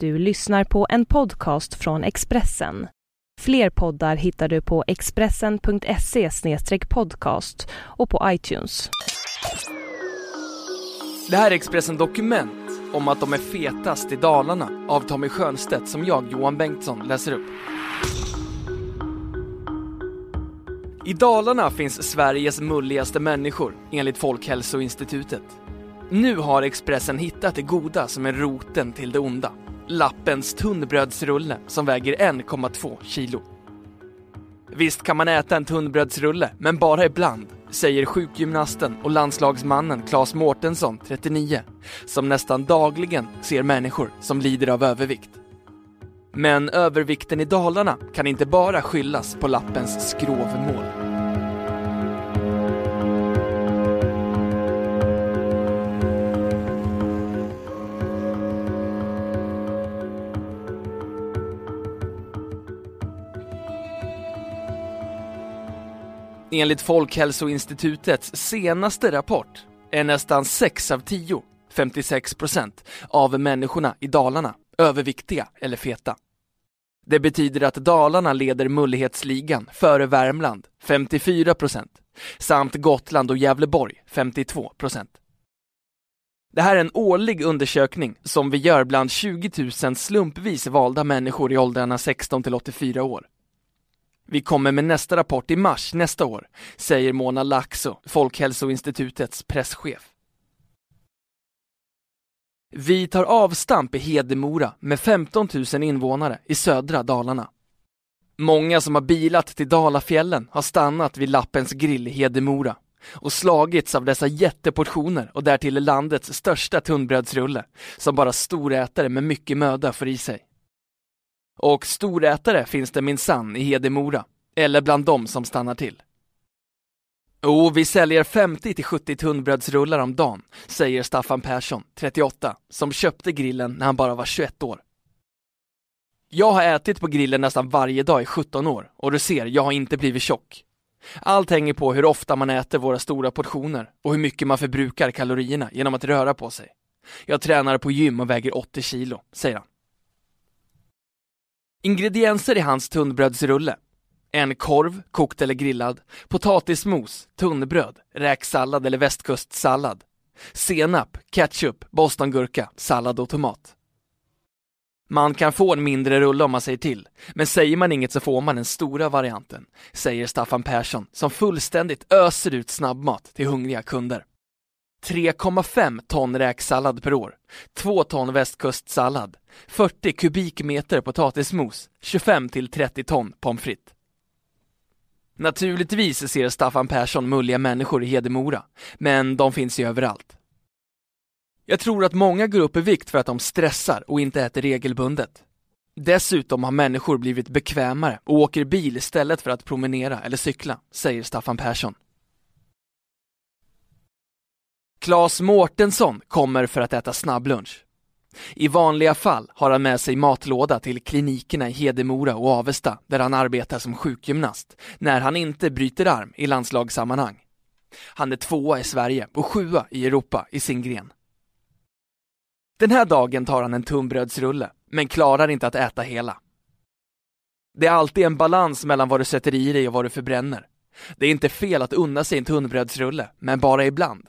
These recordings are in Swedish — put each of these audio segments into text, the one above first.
Du lyssnar på en podcast från Expressen. Fler poddar hittar du på expressen.se podcast och på iTunes. Det här är Expressen Dokument om att de är fetast i Dalarna av Tommy Schönstedt som jag, Johan Bengtsson, läser upp. I Dalarna finns Sveriges mulligaste människor enligt Folkhälsoinstitutet. Nu har Expressen hittat det goda som är roten till det onda. Lappens tunnbrödsrulle som väger 1,2 kilo. Visst kan man äta en tunnbrödsrulle, men bara ibland, säger sjukgymnasten och landslagsmannen Claes Mårtensson, 39, som nästan dagligen ser människor som lider av övervikt. Men övervikten i Dalarna kan inte bara skyllas på lappens skrovmål. Enligt Folkhälsoinstitutets senaste rapport är nästan 6 av 10, 56 procent, av människorna i Dalarna överviktiga eller feta. Det betyder att Dalarna leder mullighetsligan före Värmland, 54 procent, samt Gotland och Gävleborg, 52 procent. Det här är en årlig undersökning som vi gör bland 20 000 slumpvis valda människor i åldrarna 16 till 84 år. Vi kommer med nästa rapport i mars nästa år, säger Mona Laxo, Folkhälsoinstitutets presschef. Vi tar avstamp i Hedemora med 15 000 invånare i södra Dalarna. Många som har bilat till Dalafjällen har stannat vid Lappens grill i Hedemora och slagits av dessa jätteportioner och därtill landets största tunnbrödsrulle som bara storätare med mycket möda får i sig. Och storätare finns det minsann i Hedemora, eller bland dem som stannar till. Jo, vi säljer 50-70 tunnbrödsrullar om dagen, säger Staffan Persson, 38, som köpte grillen när han bara var 21 år. Jag har ätit på grillen nästan varje dag i 17 år och du ser, jag har inte blivit tjock. Allt hänger på hur ofta man äter våra stora portioner och hur mycket man förbrukar kalorierna genom att röra på sig. Jag tränar på gym och väger 80 kilo, säger han. Ingredienser i hans tunnbrödsrulle. En korv, kokt eller grillad, potatismos, tunnbröd, räksallad eller västkustsallad, senap, ketchup, bostongurka, sallad och tomat. Man kan få en mindre rulle om man säger till, men säger man inget så får man den stora varianten, säger Staffan Persson som fullständigt öser ut snabbmat till hungriga kunder. 3,5 ton räksallad per år, 2 ton västkustsallad, 40 kubikmeter potatismos, 25 till 30 ton pommes frites. Naturligtvis ser Staffan Persson mulliga människor i Hedemora, men de finns ju överallt. Jag tror att många går upp i vikt för att de stressar och inte äter regelbundet. Dessutom har människor blivit bekvämare och åker bil istället för att promenera eller cykla, säger Staffan Persson. Claes Mårtensson kommer för att äta snabblunch. I vanliga fall har han med sig matlåda till klinikerna i Hedemora och Avesta där han arbetar som sjukgymnast när han inte bryter arm i landslagssammanhang. Han är tvåa i Sverige och sjua i Europa i sin gren. Den här dagen tar han en tunnbrödsrulle, men klarar inte att äta hela. Det är alltid en balans mellan vad du sätter i dig och vad du förbränner. Det är inte fel att unna sig en tunnbrödsrulle, men bara ibland.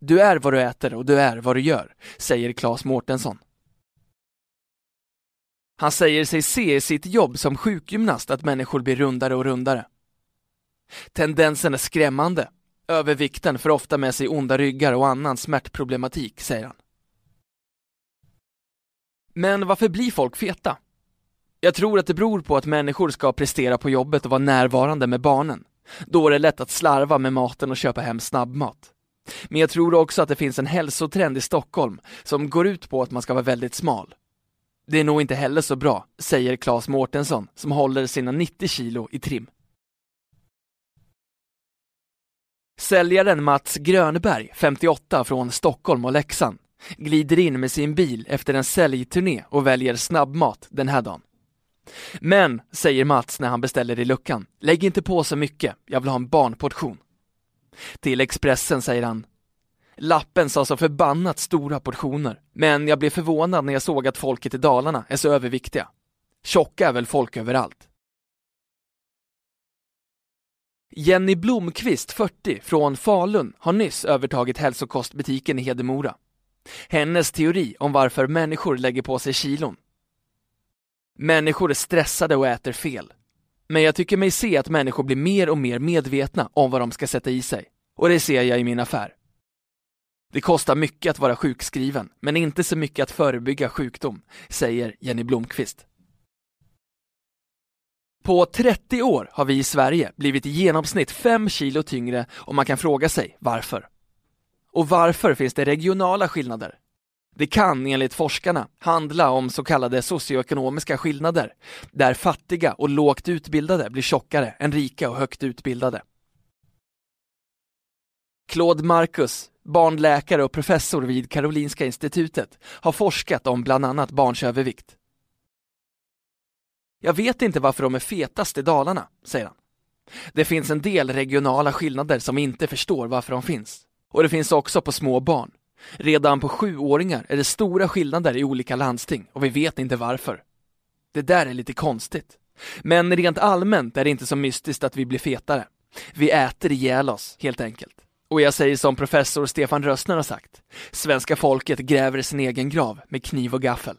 Du är vad du äter och du är vad du gör, säger Claes Mårtensson. Han säger sig se i sitt jobb som sjukgymnast att människor blir rundare och rundare. Tendensen är skrämmande. Övervikten för ofta med sig onda ryggar och annan smärtproblematik, säger han. Men varför blir folk feta? Jag tror att det beror på att människor ska prestera på jobbet och vara närvarande med barnen. Då är det lätt att slarva med maten och köpa hem snabbmat. Men jag tror också att det finns en hälsotrend i Stockholm som går ut på att man ska vara väldigt smal. Det är nog inte heller så bra, säger Claes Mårtensson som håller sina 90 kilo i trim. Säljaren Mats Grönberg, 58, från Stockholm och Leksand, glider in med sin bil efter en säljturné och väljer snabbmat den här dagen. Men, säger Mats när han beställer i luckan, lägg inte på så mycket, jag vill ha en barnportion. Till Expressen säger han, Lappen sa så förbannat stora portioner, men jag blev förvånad när jag såg att folket i Dalarna är så överviktiga. Tjocka är väl folk överallt. Jenny Blomqvist, 40, från Falun har nyss övertagit hälsokostbutiken i Hedemora. Hennes teori om varför människor lägger på sig kilon. Människor är stressade och äter fel. Men jag tycker mig se att människor blir mer och mer medvetna om vad de ska sätta i sig. Och det ser jag i min affär. Det kostar mycket att vara sjukskriven, men inte så mycket att förebygga sjukdom, säger Jenny Blomqvist. På 30 år har vi i Sverige blivit i genomsnitt 5 kilo tyngre och man kan fråga sig varför. Och varför finns det regionala skillnader? Det kan enligt forskarna handla om så kallade socioekonomiska skillnader, där fattiga och lågt utbildade blir tjockare än rika och högt utbildade. Claude Marcus, barnläkare och professor vid Karolinska institutet, har forskat om bland annat barns övervikt. Jag vet inte varför de är fetast i Dalarna, säger han. Det finns en del regionala skillnader som vi inte förstår varför de finns. Och det finns också på små barn. Redan på sjuåringar är det stora skillnader i olika landsting och vi vet inte varför. Det där är lite konstigt. Men rent allmänt är det inte så mystiskt att vi blir fetare. Vi äter ihjäl oss, helt enkelt. Och jag säger som professor Stefan Rössner har sagt, svenska folket gräver sin egen grav med kniv och gaffel.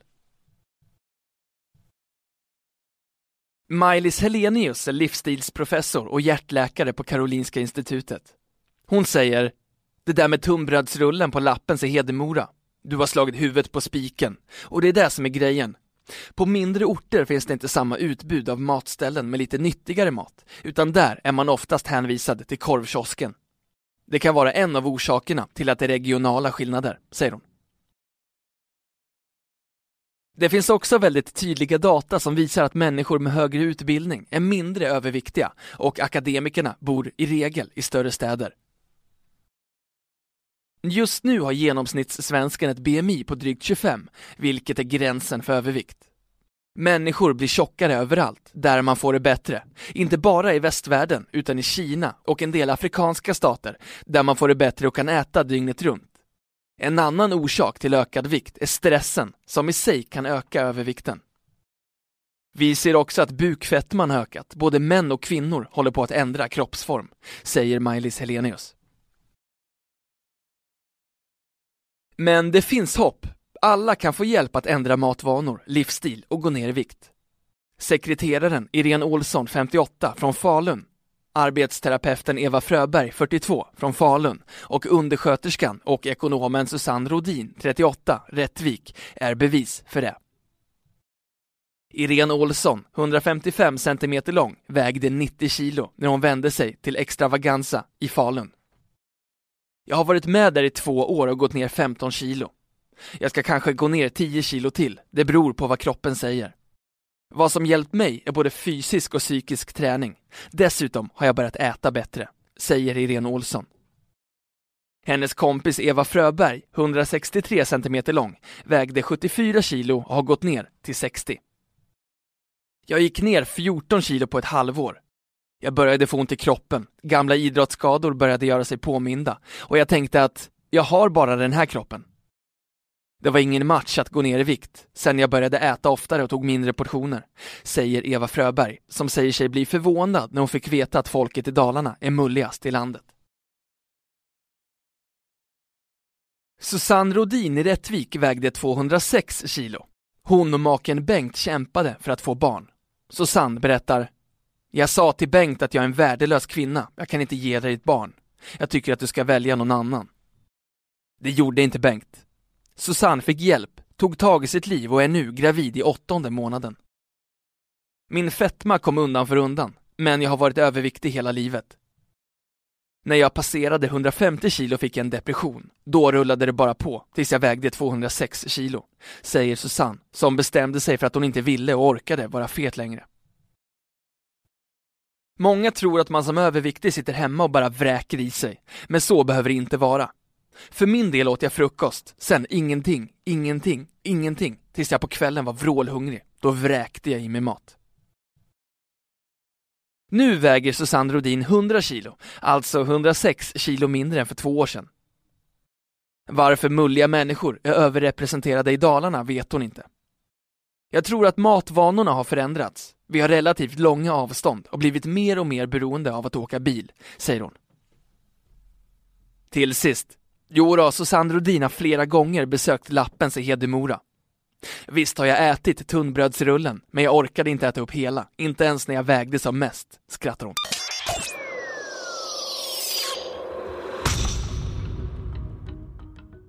Maj-Lis Helenius är livsstilsprofessor och hjärtläkare på Karolinska institutet. Hon säger, det där med tunnbrödsrullen på lappen säger Hedemora. Du har slagit huvudet på spiken. Och det är det som är grejen. På mindre orter finns det inte samma utbud av matställen med lite nyttigare mat, utan där är man oftast hänvisad till korvkiosken. Det kan vara en av orsakerna till att det är regionala skillnader, säger hon. Det finns också väldigt tydliga data som visar att människor med högre utbildning är mindre överviktiga och akademikerna bor i regel i större städer. Just nu har genomsnittssvensken ett BMI på drygt 25, vilket är gränsen för övervikt. Människor blir tjockare överallt, där man får det bättre. Inte bara i västvärlden, utan i Kina och en del afrikanska stater, där man får det bättre och kan äta dygnet runt. En annan orsak till ökad vikt är stressen, som i sig kan öka övervikten. Vi ser också att bukfettman ökat, både män och kvinnor håller på att ändra kroppsform, säger Maj-Lis Helenius. Men det finns hopp. Alla kan få hjälp att ändra matvanor, livsstil och gå ner i vikt. Sekreteraren Irene Olsson, 58, från Falun, arbetsterapeuten Eva Fröberg, 42, från Falun och undersköterskan och ekonomen Susanne Rodin, 38, Rättvik, är bevis för det. Irene Olsson, 155 cm lång, vägde 90 kilo när hon vände sig till Extravaganza i Falun. Jag har varit med där i två år och gått ner 15 kilo. Jag ska kanske gå ner 10 kilo till, det beror på vad kroppen säger. Vad som hjälpt mig är både fysisk och psykisk träning. Dessutom har jag börjat äta bättre, säger Irene Olsson. Hennes kompis Eva Fröberg, 163 cm lång, vägde 74 kilo och har gått ner till 60. Jag gick ner 14 kilo på ett halvår. Jag började få ont i kroppen, gamla idrottsskador började göra sig påminda och jag tänkte att jag har bara den här kroppen. Det var ingen match att gå ner i vikt sen jag började äta oftare och tog mindre portioner, säger Eva Fröberg, som säger sig bli förvånad när hon fick veta att folket i Dalarna är mulligast i landet. Susanne Rodin i Rättvik vägde 206 kilo. Hon och maken Bengt kämpade för att få barn. Susanne berättar jag sa till Bengt att jag är en värdelös kvinna, jag kan inte ge dig ett barn. Jag tycker att du ska välja någon annan. Det gjorde inte Bengt. Susanne fick hjälp, tog tag i sitt liv och är nu gravid i åttonde månaden. Min fetma kom undan för undan, men jag har varit överviktig hela livet. När jag passerade 150 kilo fick jag en depression. Då rullade det bara på, tills jag vägde 206 kilo, säger Susanne, som bestämde sig för att hon inte ville och orkade vara fet längre. Många tror att man som överviktig sitter hemma och bara vräker i sig, men så behöver det inte vara. För min del åt jag frukost, sen ingenting, ingenting, ingenting, tills jag på kvällen var vrålhungrig. Då vräkte jag i mig mat. Nu väger Susanne Rodin 100 kilo, alltså 106 kilo mindre än för två år sedan. Varför mulliga människor är överrepresenterade i Dalarna vet hon inte. Jag tror att matvanorna har förändrats. Vi har relativt långa avstånd och blivit mer och mer beroende av att åka bil, säger hon. Till sist, Jodå, så Sandro Dina flera gånger besökt Lappens i Hedemora. Visst har jag ätit tunnbrödsrullen, men jag orkade inte äta upp hela, inte ens när jag vägde som mest, skrattar hon.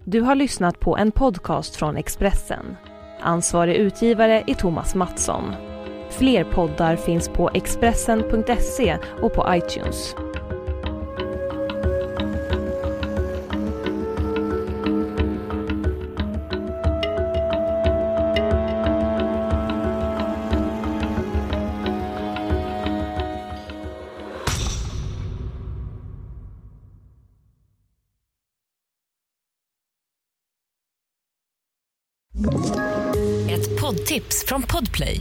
Du har lyssnat på en podcast från Expressen. Ansvarig utgivare är Thomas Mattsson. Fler poddar finns på Expressen.se och på iTunes. Ett poddtips från Podplay.